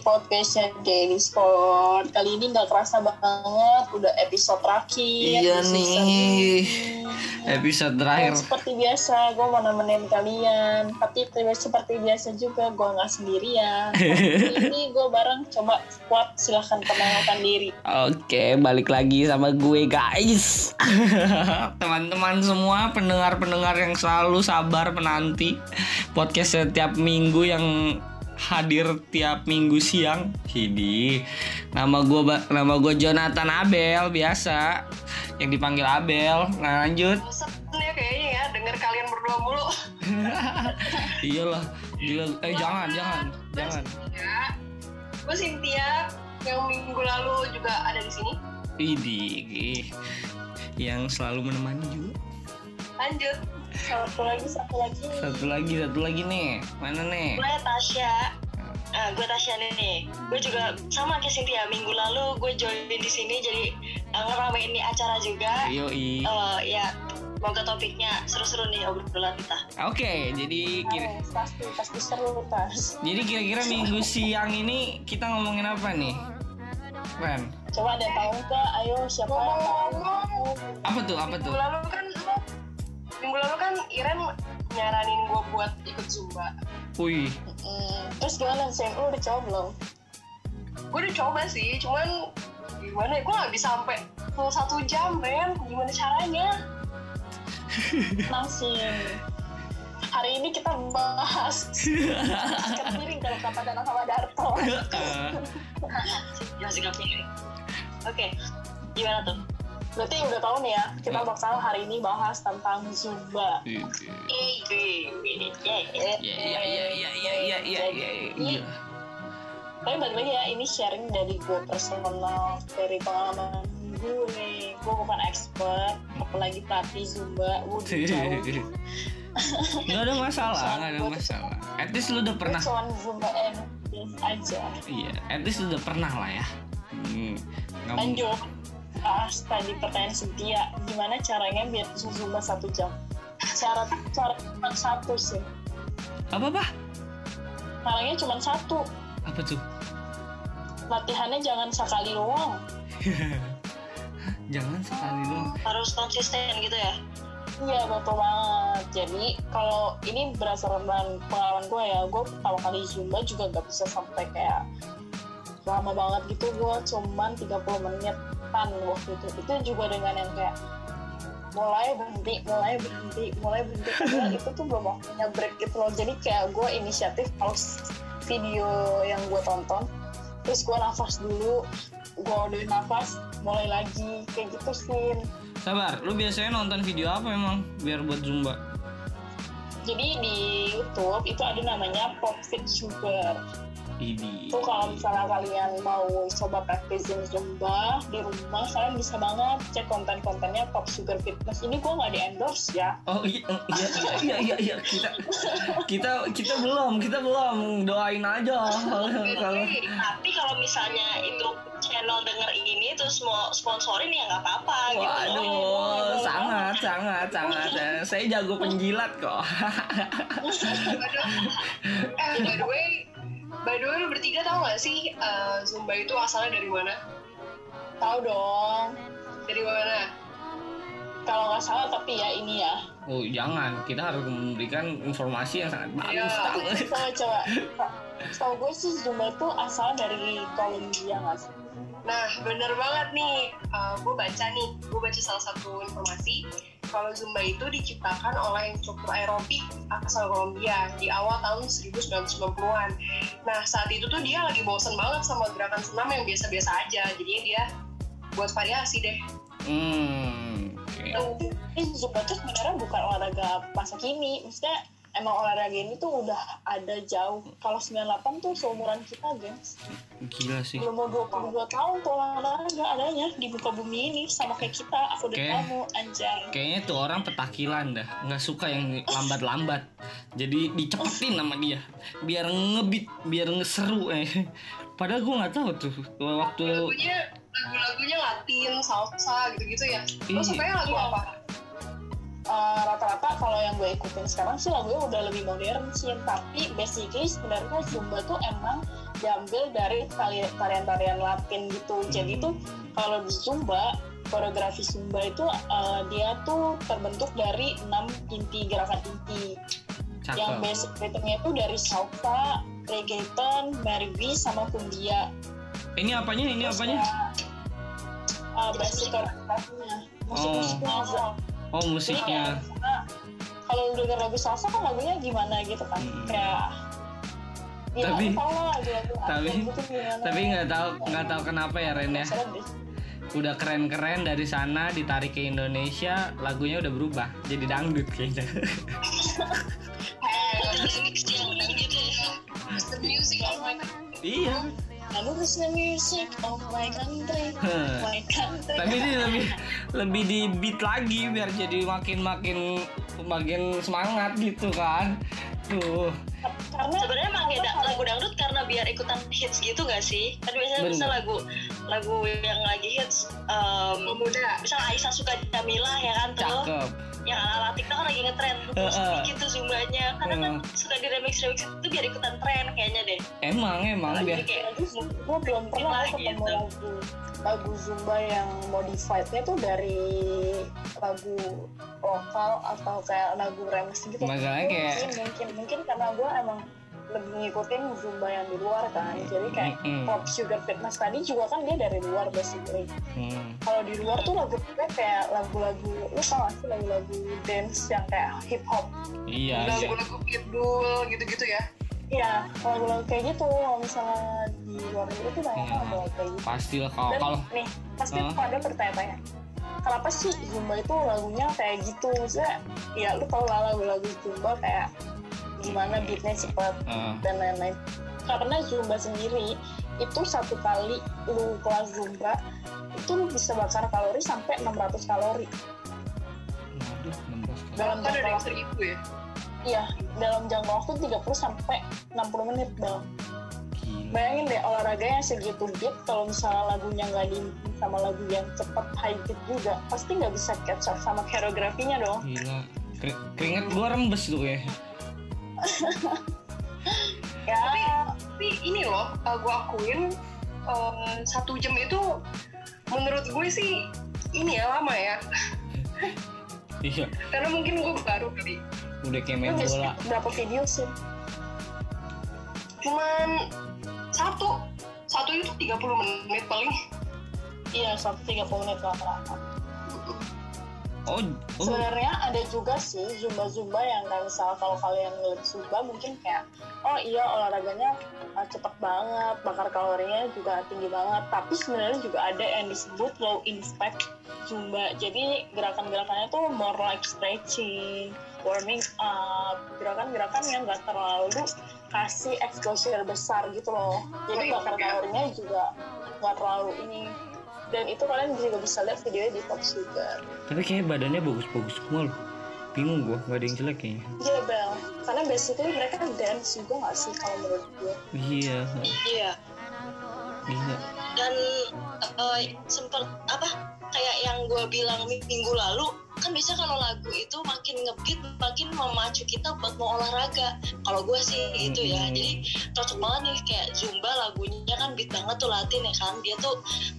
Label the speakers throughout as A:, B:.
A: podcastnya Daily Sport. Kali ini nggak kerasa banget, udah episode terakhir.
B: Iya
A: di
B: nih. Episode
A: Dan
B: terakhir.
A: seperti biasa, gue mau nemenin kalian. Tapi seperti biasa juga, gue nggak sendirian. Kali ini gue bareng, coba squad silahkan perkenalkan diri.
B: Oke, balik lagi sama gue guys. Teman-teman semua, pendengar-pendengar yang selalu sabar menanti podcast setiap minggu yang hadir tiap minggu siang. Hidi. Nama gue nama gue Jonathan Abel biasa yang dipanggil Abel. Nah, lanjut.
C: bosen ya kayaknya ya denger kalian berdua mulu
B: Iyalah, gila. Eh jangan, jangan, jangan.
C: ya gue Cynthia yang minggu lalu juga ada di sini
B: Idi, yang selalu menemani juga.
C: lanjut
A: Satu lagi, satu lagi.
B: Satu lagi, satu lagi nih. Mana nih?
C: gue Tasya Ah, gue Tasya nih gue juga sama kayak Cynthia minggu lalu gue join di sini jadi uh, ngeramein nih acara juga
B: Yoi.
C: Eh, ya semoga topiknya seru-seru nih obrolan kita
B: Oke, jadi kira,
A: Harus, pasti, pasti seru, tas.
B: jadi kira-kira minggu siang ini kita ngomongin apa nih? Ren,
A: Coba yang tahu nggak? Ayo, siapa yang tahu?
B: apa tuh? Apa tuh?
C: lalu kan minggu lalu kan Iren nyaranin gue buat ikut zumba
B: Wih,
A: Hmm, terus gimana sih? Lu udah coba belum?
C: gue udah coba sih cuman gimana ya gue nggak bisa sampai full satu jam Ben gimana caranya
A: Langsung. Hari ini kita bahas sikat piring kalau kata Danang sama Darto.
C: ya sikap pilih oke gimana tuh
A: Berarti udah tahu nih ya, kita bakal hari ini bahas tentang Zumba.
B: Iya, iya, iya, iya, iya, iya, iya.
A: Tapi balik lagi ya, ini sharing dari gue personal, dari pengalaman gue. Gue bukan expert, apalagi tapi Zumba. Gue
B: Gak ada masalah, gak ada masalah. At least lu udah pernah.
A: Cuman Zumba aja.
B: Iya, at least lu udah pernah lah ya. Hmm.
A: Lanjut Bahas tadi pertanyaan Cynthia, gimana caranya biar bisa Zumba satu jam? Cara cara cuma satu sih.
B: Apa apa?
A: Caranya cuma satu.
B: Apa tuh?
A: Latihannya jangan sekali doang.
B: Jangan sekali dong.
C: harus konsisten gitu ya
A: Iya betul banget. Jadi kalau ini berdasarkan pengalaman gue ya, gue pertama kali zumba juga gak bisa sampai kayak lama banget gitu. Gue cuman 30 menitan waktu itu. Itu juga dengan yang kayak mulai berhenti, mulai berhenti, mulai berhenti. Karena itu tuh belum waktunya break gitu loh. Jadi kayak gue inisiatif pause video yang gue tonton. Terus gue nafas dulu, gue udah nafas, mulai lagi kayak gitu sih.
B: Sabar, lu biasanya nonton video apa emang biar buat zumba?
A: Jadi di YouTube itu ada namanya Pop Fit Sugar.
B: Ini.
A: Itu kalau misalnya kalian mau coba practicing Zumba di rumah, kalian bisa banget cek konten-kontennya Pop Sugar Fitness. Ini gue nggak di endorse ya.
B: Oh iya iya iya iya iya, iya. kita kita kita belum kita belum doain aja kalau
C: Tapi- kalau misalnya itu channel denger ini terus mau sponsorin ya nggak apa-apa gitu
B: waduh sangat sangat sangat Eh, saya jago penjilat kok
C: eh by the way by the way lu bertiga tau gak sih eh, zumba itu asalnya dari mana
A: Tahu dong.
C: dari mana
A: Kalau nggak salah tapi ya ini ya.
B: oh jangan kita harus memberikan informasi yang sangat bagus
C: Iya.
B: tahu
A: Coba coba. Tahu gue sih Zumba itu asal dari Kolombia nggak sih?
C: Nah, bener banget nih. gue baca nih, gue baca salah satu informasi kalau Zumba itu diciptakan oleh instruktur aerobik asal Kolombia di awal tahun 1990-an. Nah, saat itu tuh dia lagi bosen banget sama gerakan senam yang biasa-biasa aja. Jadinya dia buat variasi deh.
B: hmm oke.
A: Tapi Zumba tuh sebenarnya bukan olahraga masa kini. Maksudnya emang olahraga ini tuh udah ada jauh. Kalau 98 tuh seumuran kita, guys.
B: gila sih
A: Belum mau 22 tahun tuh olahraga adanya di muka bumi ini sama kayak kita. Aku dan
B: Oke.
A: kamu, anjay.
B: kayaknya tuh orang petakilan dah nggak suka yang lambat-lambat jadi dicepetin sama dia biar ngebit biar ngeseru eh padahal gue nggak tahu tuh waktu
C: Lagunya lagu-lagunya Latin, salsa gitu-gitu ya. Lo
B: Iya.
C: sukanya lagu apa?
A: Kalau yang gue ikutin sekarang sih lagunya udah lebih modern sih tapi basically sebenarnya Zumba tuh emang diambil dari tarian-tarian Latin gitu. Jadi
B: Hmm.
A: tuh kalau di Zumba, koreografi Zumba itu uh, dia tuh terbentuk dari enam inti gerakan inti. Yang
B: Cakep.
A: basic rhythmnya itu dari salsa, reggaeton, mervi, sama cumbia.
B: Ini apanya? Ini
A: Terus
B: apanya?
A: kayak, uh, basic koreografinya. Musik-musiknya
C: Oh.
A: aja.
B: Oh musiknya.
A: Karena kalau lu denger lagu salsa kan lagunya gimana gitu kan
B: Hmm.
A: kayak ya,
B: Tapi-
A: lah lagu-lagu
B: tapi-
A: Aceh gitu gimana.
B: Tapi nggak tahu nggak tahu kenapa ya Ren ya. Udah keren-keren dari sana ditarik ke Indonesia lagunya udah berubah jadi dangdut kayaknya.
C: gitu ya my
B: iya.
A: Music of my country,
B: Heh.
A: my country.
B: Tapi ini lebih lebih di beat lagi biar jadi makin makin makin semangat gitu kan. Tuh.
A: karena
D: sebenarnya emang ya lagu dangdut karena biar ikutan hits gitu gak sih kan biasanya
B: Bener.
D: bisa lagu lagu yang lagi hits um,
C: muda
D: misal Aisyah suka Jamila ya kan tuh
B: Cakep.
D: Yang ala ala TikTok kan lagi ngetren terus
B: Heeh.
D: gitu zumbanya karena kan suka di remix remix itu biar ikutan tren kayaknya deh
B: Emang emang biar
D: kayak
A: gue belum pernah
D: Gitu.
A: ketemu lagu lagu zumba yang modifiednya tuh dari lagu lokal atau kayak lagu remix gitu.
B: Masalahnya kayak-
A: mungkin mungkin mungkin karena gue emang lebih ngikutin zumba yang di luar kan jadi kayak
B: Mm-mm.
A: pop sugar fitness tadi juga kan dia dari luar basically
B: Hmm.
A: kalau di luar tuh lagu kayak lagu-lagu lu tau gak sih lagu-lagu dance yang kayak hip hop
B: Iya. iya.
C: lagu-lagu pitbull gitu-gitu ya
A: Iya, lagu-lagu kayak gitu kalau misalnya di luar negeri tuh banyak banget lagu kayak gitu
B: Pastilah kalau
A: dan
B: kalau
A: nih pasti
B: Hah?
A: pada bertanya-tanya kenapa sih Zumba itu lagunya kayak gitu maksudnya ya lu tau lah lagu-lagu Zumba kayak gimana beatnya cepat
B: eh,
A: dan lain-lain karena Zumba sendiri itu satu kali lu kelas Zumba itu lu bisa bakar kalori sampai 600 kalori
B: waduh, 16 kali.
A: dalam
C: ada
A: jangka
C: yang
A: waktu
C: seribu ya
A: iya dalam jangka waktu 30 sampai 60 menit
B: Gila.
A: bayangin deh olahraga yang segitu beat kalau misalnya lagunya nggak di sama lagu yang cepat high beat juga pasti nggak bisa catch up sama koreografinya dong
B: Gila. Keri- Keringet gua rembes tuh ya.
A: ya.
C: Tapi ini loh uh, gue akuin uh, satu jam itu menurut gue sih ini ya lama ya.
B: Iya.
C: karena mungkin gue baru kali
B: Udah kayak main bola.
A: berapa video sih.
C: Cuman satu. Satu itu 30 menit paling.
A: Iya satu tiga puluh menit rata-rata
B: Oh, oh.
A: sebenarnya ada juga sih zumba zumba yang kayak misal kalau kalian ngeliat zumba mungkin kayak oh iya olahraganya uh, cepet banget bakar kalorinya juga tinggi banget. Tapi sebenarnya juga ada yang disebut low impact zumba. Jadi gerakan-gerakannya tuh more like stretching warming up. Gerakan-gerakan yang gak terlalu kasih exposure besar gitu loh. Jadi bakar kalorinya juga gak terlalu ini dan itu kalian juga bisa lihat videonya di Top Sugar
B: Tapi kayak badannya bagus-bagus semua loh. Bingung gua, gak ada yang jelek kayaknya.
A: Iya Bel, karena basically mereka dance juga gak sih kalau menurut gue
B: Iya,
D: iya
B: gila.
D: dan uh, sempet apa kayak yang gue bilang minggu lalu kan biasa kalau lagu itu makin ngebeat makin memacu kita buat mau olahraga. Kalau gue sih gitu ya. Jadi cocok banget nih kayak zumba lagunya kan beat banget tuh latin ya kan. Dia tuh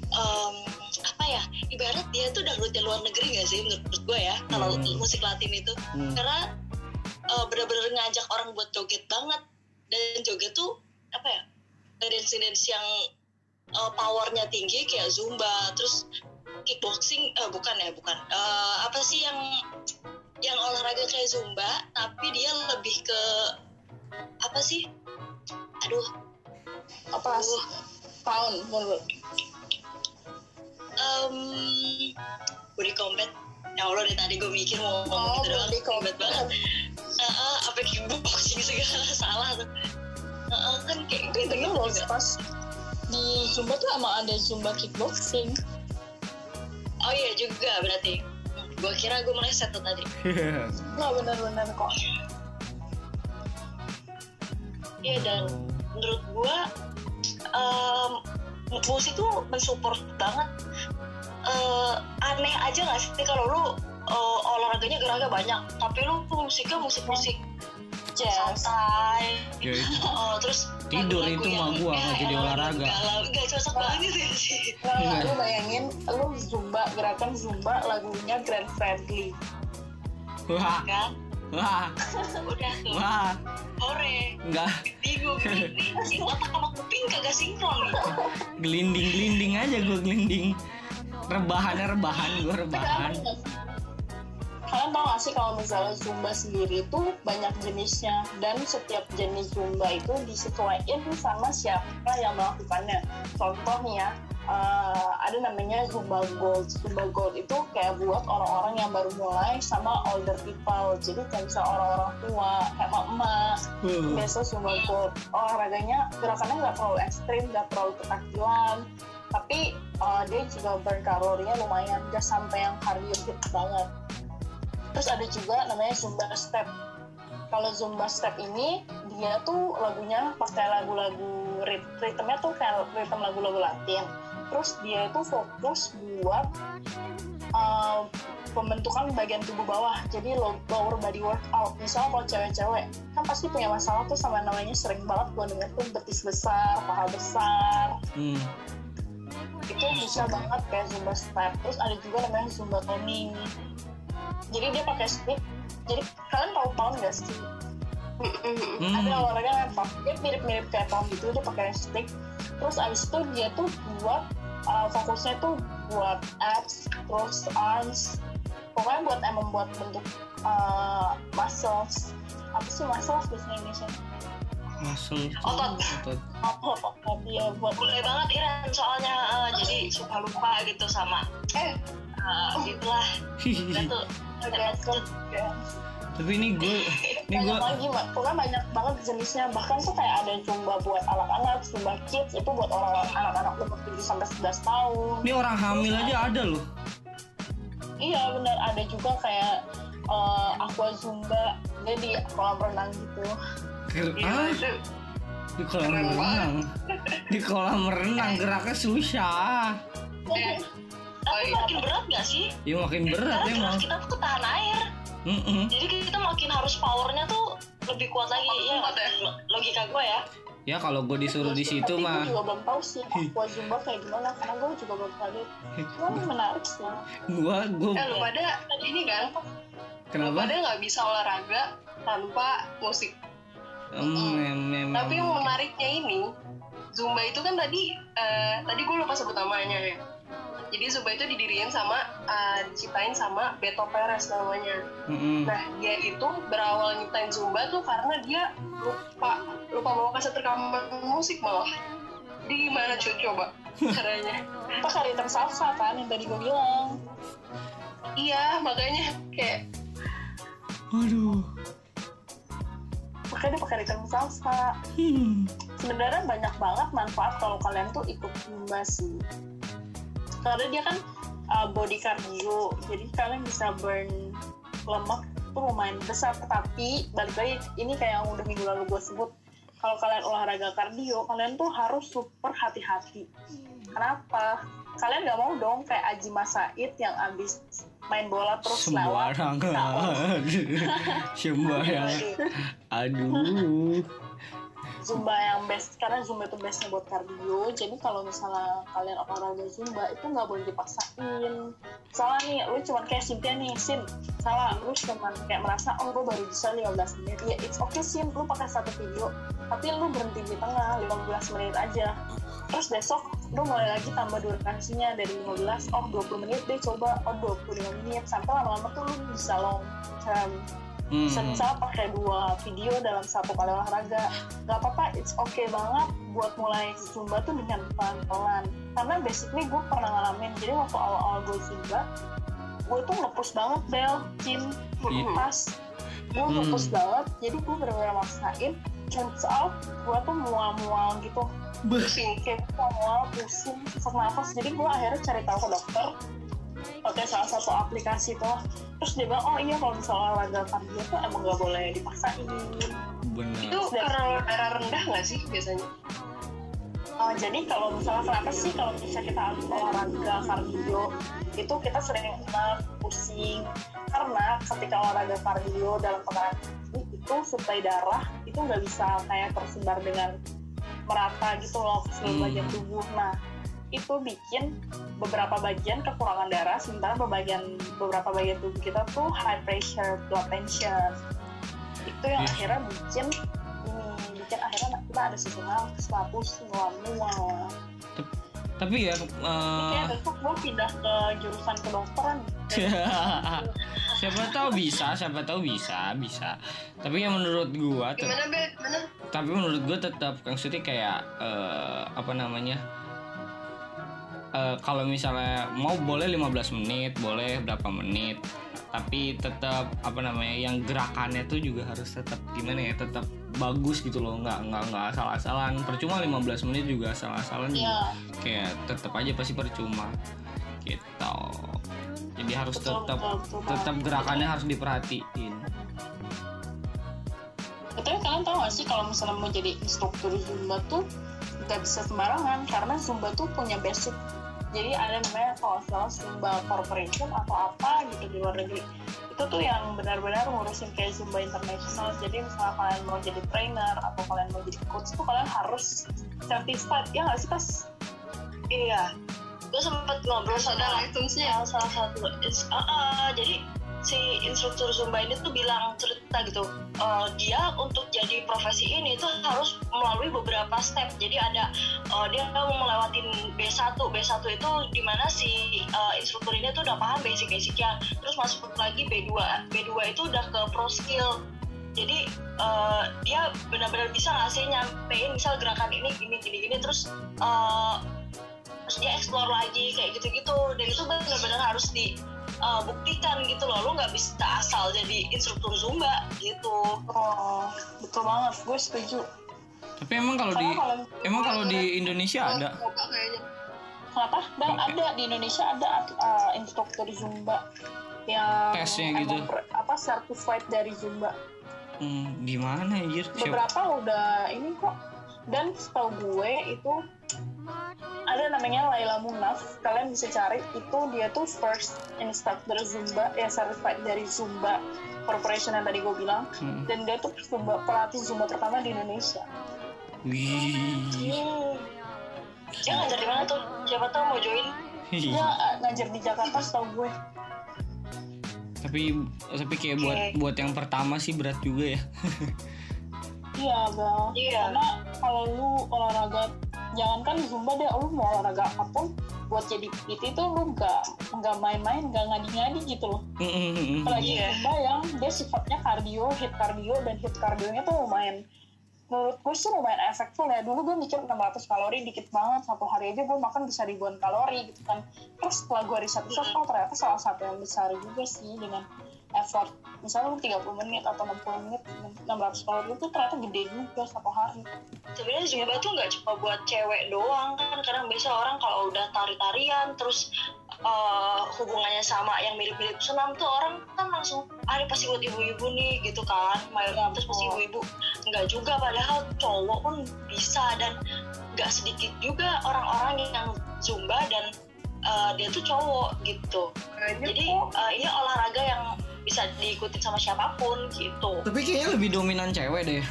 D: em, apa ya ibarat dia tuh dangdutnya luar negeri gak sih menurut gue ya kalau
B: Hmm.
D: musik latin itu.
B: Hmm.
D: karena uh, bener-bener ngajak orang buat joget banget. Dan joget tuh apa ya dance dance yang uh, powernya tinggi kayak zumba terus kickboxing eh bukan ya bukan. Eh, apa sih yang yang olahraga kayak zumba tapi dia lebih ke apa sih? Aduh.
A: Apa? Sih? Pound menurut
D: um, body combat. Ya Allah dari tadi gue mikir mau ngomong
A: Oh,
D: gitu doang.
A: combat.
D: banget. Eh, apa kickboxing segala salah tuh. Eh, kan kayak gitu
A: bener loh pas di Zumba tuh emang ada Zumba kickboxing
D: oh iya juga berarti. Gue kira gue meleset tuh tadi.
A: Nggak bener-bener kok.
D: Iya dan menurut gue em, musik tuh mensupport banget. Eh, aneh aja gak sih? Kalau lu eh, olahraganya geraga banyak tapi lu musiknya musik-musik
A: Jazz.
D: santai.
B: Ya, itu.
D: oh terus
B: Tidur itu
D: yang-
B: mah gua
D: ya,
B: nggak jadi olahraga.
D: nggak cocok banget ya sih.
A: Nah, lu bayangin lu zumba gerakan zumba lagunya Grand Friendly.
B: wah.
D: Kan?
B: Wah.
D: Udah tuh.
B: Wah.
D: Hore
B: nggak
D: bingung nih si otak sama kuping kagak sinkron nih
B: gelinding gelinding. Aja gue gelinding rebahannya rebahan gue rebahan
A: Kalian tau gak sih kalau misalnya Zumba sendiri itu banyak jenisnya dan setiap jenis Zumba itu disesuaikan sama siapa yang melakukannya. Contoh nih ya, eh, ada namanya Zumba Gold. Zumba Gold itu kayak buat orang-orang yang baru mulai sama older people. Jadi kayak misalnya orang-orang tua, kayak emak-emak,
B: Uh,
A: biasa Zumba Gold. Olahraganya gerakannya nggak terlalu ekstrim, nggak terlalu ketakilan, tapi uh, dia juga burn kalorinya lumayan, nggak sampai yang cardio hit banget. Terus ada juga namanya Zumba Step. Kalau Zumba Step ini dia tuh lagunya pakai lagu-lagu rit- ritmenya tuh kayak ritme lagu-lagu Latin. Terus dia itu fokus buat uh, pembentukan bagian tubuh bawah. Jadi low- lower body workout. Misalnya kalau cewek-cewek kan pasti punya masalah tuh sama namanya sering banget gue denger tuh betis besar, paha besar,
B: hmm.
A: itu bisa banget kayak zumba step terus ada juga namanya zumba toning jadi dia pakai stick. Jadi kalian tahu pound gak sih?
B: Hmm.
A: ada olahraga yang pakai mirip-mirip kayak pound gitu dia pakai stick. Terus abis itu dia tuh buat uh, fokusnya tuh buat abs terus arms. Pokoknya buat emang buat bentuk uh, muscles. Apa sih muscles bahasa Indonesia?
B: Muscle
D: Otot.
B: otot.
A: Otot. Otot dia buat
D: boleh banget Iran soalnya eh, jadi suka lupa gitu sama
A: eh.
D: uh, gitulah udah
B: tapi ini gue ini gue
A: lagi pokoknya banyak banget jenisnya. Bahkan tuh kayak ada zumba buat anak-anak zumba kids. Itu buat orang anak-anak umur 7 sampai 11 tahun.
B: Ini orang hamil aja ada loh.
A: Iya benar ada juga kayak eh, aqua zumba. Dia di kolam renang gitu.
C: Iya,
B: ah, di kolam renang? Di kolam renang geraknya susah
D: tapi
C: iya.
D: makin berat gak sih?
B: Ya makin berat
D: karena
B: emang.
D: gerak kita tuh ketahan air.
B: Mm-mm.
D: jadi kita makin harus powernya tuh lebih kuat lagi. Ya
C: Kuat ya?
D: lo- logika gue ya.
B: Ya kalau gue disuruh di situ
A: tapi
B: mah.
A: gue juga belum tahu sih aqua zumba kayak gimana karena gue juga belum lihat cuma menarik sih.
B: Gue gue
C: eh lu pada ini kan? Lu
B: kenapa
C: pada nggak bisa olahraga tanpa musik?
B: Em,
C: tapi yang menariknya ini Zumba itu kan tadi eh, tadi gue lupa sebut namanya ya jadi Zumba itu didiriin sama eh, diciptain sama Beto Perez namanya.
B: Mm-mm.
C: nah dia itu berawal nyiptain Zumba tuh karena dia lupa lupa bawa kaset rekaman musik malah. Di gimana cuy coba caranya.
A: Apa kali tersalsa kan yang tadi gue bilang.
C: Iya makanya kayak
B: aduh.
A: Makanya dia pakai ritme salsa
B: Hmm.
A: sebenarnya banyak banget manfaat kalau kalian tuh ikut zumba sih karena dia kan uh, body cardio jadi kalian bisa burn lemak tuh lumayan besar. Tapi balik lagi ini kayak yang udah minggu lalu gue sebut kalau kalian olahraga kardio kalian tuh harus super hati-hati. Kenapa? Kalian nggak mau dong kayak Aji Masaid yang abis main bola terus
B: sembarangan. Sembarangan. Aduh
A: Zumba yang best karena Zumba itu bestnya buat kardio. Jadi kalau misalnya kalian olahraga Zumba itu nggak boleh dipaksain. Salah nih lu cuman kayak Cynthia nih Sin. Salah lu cuman kayak merasa oh gue baru bisa 15 menit. Ya it's okay Sin. Lu pakai satu video tapi lu berhenti di tengah 15 menit aja. Terus besok lu mulai lagi tambah durasinya dari 15 oh 20 menit deh coba. Oh 25 menit. Sampai lama-lama tuh lu bisa long term
B: Hmm.
A: bisa misalnya pakai dua video dalam satu kali olahraga nggak apa-apa it's okay banget buat mulai zumba tuh dengan pelan-pelan karena basically gue pernah ngalamin jadi waktu awal-awal gue zumba gue tuh ngepus banget bel cin
B: Iya.
A: pas gue
B: Hmm.
A: ngepus banget jadi gue bener-bener maksain turns out gue tuh mual-mual gitu
C: pusing
A: kayak mual pusing sesak nafas jadi gue akhirnya cari tahu ke dokter pakai salah satu aplikasi tuh terus dia bilang oh iya kalau misalnya olahraga kardio tuh emang gak boleh dipaksain.
B: Bener.
C: Itu karena darah rendah nggak sih biasanya?
A: Oh, jadi kalau misalnya kenapa sih? Kalau misalnya kita olahraga kardio itu kita sering kena pusing. Karena ketika olahraga kardio dalam tinggi itu suplai darah itu nggak bisa kayak tersebar dengan merata gitu loh ke seluruh
B: Hmm.
A: bagian tubuh. Nah itu bikin beberapa bagian kekurangan darah sementara bagian beberapa bagian tubuh kita tuh high pressure blood tension itu yang
B: Iya.
A: akhirnya bikin ini bikin akhirnya kita ada sesuatu kesel pusing mual mual
B: Tapi ya eh,
A: kayak besok gue pindah ke jurusan kedokteran
B: siapa tahu bisa, siapa tahu bisa, bisa. Tapi yang menurut gua
C: Gimana Bel?
B: Tapi menurut gue tetap maksudnya kayak eh, apa namanya Eh, kalau misalnya mau boleh 15 menit boleh berapa menit. Tapi tetap apa namanya yang gerakannya tuh juga harus tetap gimana ya tetap bagus gitu loh. Nggak nggak nggak asal-asalan. Percuma 15 menit juga asal-asalan.
A: Iya.
B: Kayak tetap aja pasti percuma gitu. Jadi harus tetap tetap gerakannya harus diperhatiin.
A: Tapi kalian tahu gak sih kalau misalnya mau jadi instruktur Zumba tuh gak bisa sembarangan karena Zumba tuh punya basic. Jadi ada namanya kalau salah Zumba Corporation atau apa gitu di luar negeri. Itu tuh yang benar-benar ngurusin kayak Zumba International. Jadi misalnya kalian mau jadi trainer atau kalian mau jadi coach tuh kalian harus certified. Ya nggak sih pas?
D: Iya, gue sempat ngobrol sama
C: license-nya.
D: ya, salah satu ah, ah, jadi si instruktur zumba ini tuh bilang cerita gitu eh, dia untuk jadi profesi ini tuh harus melalui beberapa step. Jadi ada eh, dia mau melewatin B1 B1 itu di mana si eh, instruktur ini tuh udah paham basic-basicnya terus masuk lagi B2 B2 itu udah ke pro skill. Jadi eh, dia benar-benar bisa ngasih nyampein misal gerakan ini gini gini gini terus eh, terus dia explore lagi kayak gitu-gitu. Dan itu benar-benar harus dibuktikan gitu loh lu nggak bisa asal jadi instruktur zumba gitu
A: Oh, betul banget. Gue setuju.
B: tapi emang kalau di
A: kalau
B: emang kalau di Indonesia ada.
A: Kenapa? Dan
B: Oke.
A: ada di Indonesia ada uh, instruktur Zumba yang
B: Tesnya gitu.
A: per- apa certified dari Zumba.
B: Hmm, di mana? Siapa?
A: Beberapa udah ini kok. Dan setahu gue itu ada namanya Laila Munaf. Kalian bisa cari itu dia tuh first instructor Zumba ya certified dari Zumba Corporation yang tadi gue bilang.
B: Hmm.
A: Dan dia tuh Zumba pelatih Zumba pertama di Indonesia.
B: Wih.
D: hmm. dia ngajar di mana tuh siapa tahu mau join
A: Dia uh, ngajar di Jakarta setahu gue.
B: tapi tapi kayak buat
D: Oke.
B: buat yang pertama sih berat juga ya.
A: Iya, Bel.
D: Iya.
A: Karena kalau lu olahraga, jangankan Zumba deh, lu mau olahraga apa pun, buat jadi PT itu lu nggak nggak main-main, nggak ngadi-ngadi gitu loh. Apalagi
D: Iya.
A: Zumba yang dia sifatnya kardio, hit kardio, dan hit kardionya tuh lumayan. Menurut gue sih lumayan efektif ya. Dulu gue mikir 600 kalori dikit banget. Satu hari aja gue makan bisa ribuan kalori gitu kan. Terus setelah gue riset-riset oh ternyata salah satu yang besar juga sih dengan effort. Misalnya lu 30 menit atau 60 menit 600 kalori itu ternyata gede juga satu hari.
D: Sebenarnya zumba tuh nggak cuma buat cewek doang kan kadang biasa orang kalau udah tari-tarian terus eh, hubungannya sama yang mirip-mirip senam tuh orang kan langsung ah ini pasti buat ibu-ibu nih gitu kan. Mayoritas pasti
A: betul.
D: ibu-ibu. Nggak juga padahal cowok pun bisa dan nggak sedikit juga orang-orang yang zumba dan eh, dia tuh cowok gitu.
C: Kayaknya
D: jadi
C: kok
D: eh, ini olahraga yang bisa diikutin sama siapa pun gitu
B: Tapi kayaknya lebih dominan cewek deh.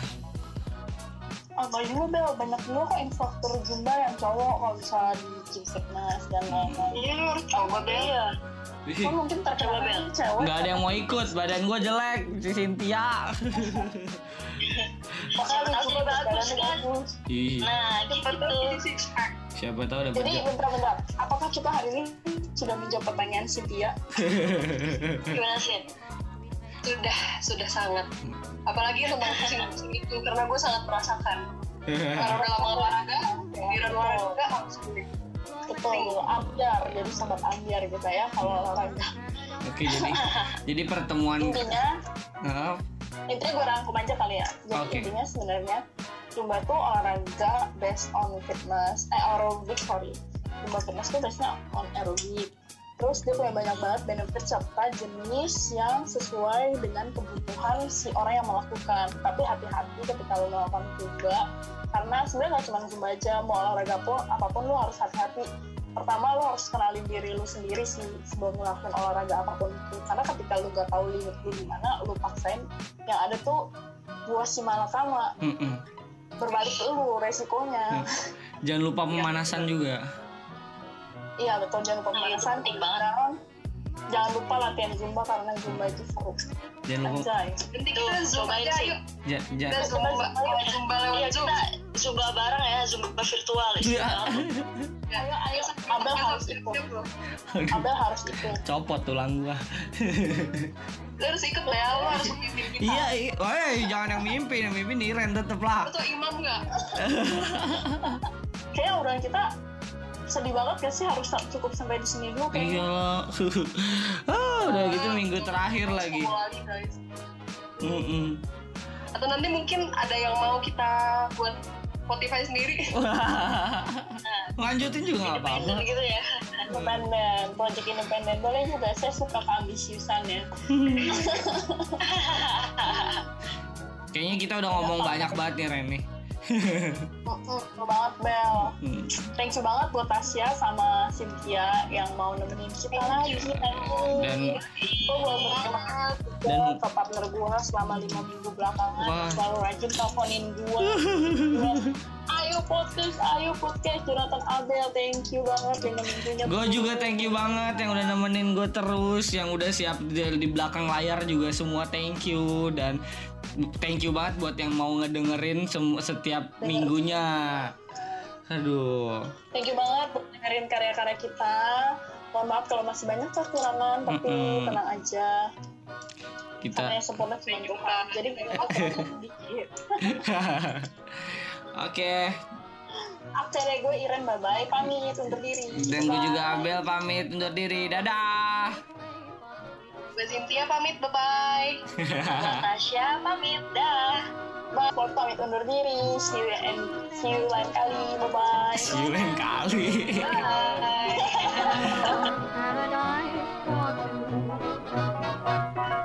A: Oh, banyak juga Bel, banyak juga kok instruktur Zumba yang cowok kalau misalnya di gym fitness dan lain-lain.
C: lu harus coba Bel.
D: iya
A: Kan mungkin
D: Coba,
A: terkenal
D: Bel.
A: cewek.
B: Nggak ada yang mau ikut, badan gue jelek, si Cynthia.
A: Makanya lu juga
D: bagus, kan? nah gitu.
B: Siapa tahu dapat
A: Jadi bentar-bentar, apakah kita hari ini sudah menjawab pertanyaan Cynthia?
D: gimana sih
C: Sudah, sudah sangat. Apalagi tentang pusing-pusing itu karena gue sangat merasakan. Kalau udah lama olahraga, giliran olahraga langsung deh.
A: Betul, ambiar. Jadi sobat ambiar kita ya kalau olahraga.
B: Oke, jadi jadi pertemuan
A: Intinya,
B: Nah,
A: intinya gue rangkum aja kali ya. Jadi
B: Oke.
A: intinya sebenarnya Zumba tuh olahraga based on fitness, eh aerobik sorry. Zumba fitness tuh based on aerobik. Terus dia punya banyak banget benefit serta jenis yang sesuai dengan kebutuhan si orang yang melakukan. Tapi hati-hati ketika lo melakukan Zumba, karena sebenarnya nggak cuma Zumba aja, mau olahraga pun apa pun lo harus hati-hati. pertama lo harus kenalin diri lu sendiri sih sebelum ngelakuin olahraga apa pun itu karena ketika lu gak tahu limit lu di mana lu paksain yang ada tuh buah si malakama
B: Mm-mm.
A: Berbalik ke lu resikonya
B: Jangan lupa pemanasan juga.
A: iya betul jangan lupa pemanasan
D: penting banget.
A: Dan jangan lupa latihan zumba karena zumba itu seru
B: Jangan lupa
A: anjay
C: Nanti kita
D: cobain
C: aja ayo.
B: ja- ja-
C: Kita zumba, zumba lewat
D: Iya
C: zoom.
D: kita zumba bareng ya, zumba virtual.
B: Iya.
C: Ya,
A: ayo ayo Abel harus ikut. Abel harus ikut
B: copot tulang gua.
C: Lu harus ikut lah ya, lu harus memimpin kita.
B: Iya. Woi, jangan yang mimpin, yang mimpin Iren tetep lah.
C: Lu tuh imam nggak?
A: kayaknya udah kita sedih banget gak sih harus cukup sampai di sini dulu kayaknya
B: Iya lah. ah, udah gitu minggu terakhir lagi.
C: Lagi guys.
B: Mm-mm.
C: Atau nanti mungkin ada yang mau kita buat Spotify sendiri.
B: Lanjutin juga nggak apa-apa.
D: Independen gitu ya.
A: independen project independen boleh juga saya suka keambisiusan ya
B: Kayaknya kita udah ngomong banyak banget nih Ren nih.
A: Seru banget Bel
B: Hmm.
A: thank you banget buat Tasya sama Cynthia yang mau nemenin kita lagi
B: Dan
A: gue boleh kasih juga
B: Dan-
A: ke partner gue selama lima minggu belakangan.
B: Wah.
A: selalu rajin teleponin gue ayo podcast ayo podcast Jonathan Abel thank you banget lima minggunya
B: gue juga thank you banget yang udah nemenin gue terus, yang udah siap di, di belakang layar juga semua thank you. Dan thank you banget buat yang mau ngedengerin setiap minggunya. Aduh.
A: Thank you banget buat dengerin karya-karya kita. Mohon maaf kalau masih banyak kekurangan, tapi
B: Mm-mm.
A: tenang aja.
B: Kita
A: Karena yang sempurna cuma Tuhan. Jadi sedikit.
B: Oke,
A: Akhirnya gue Iren, bye-bye. Pamit undur diri.
B: dan gue juga Abel pamit undur diri. Dadah
C: gue Cynthia pamit, bye-bye.
D: Natasha pamit, dah.
A: Bapak pamit undur diri. See you, and see you lain kali, bye-bye.
B: See you lain kali.
D: Bye.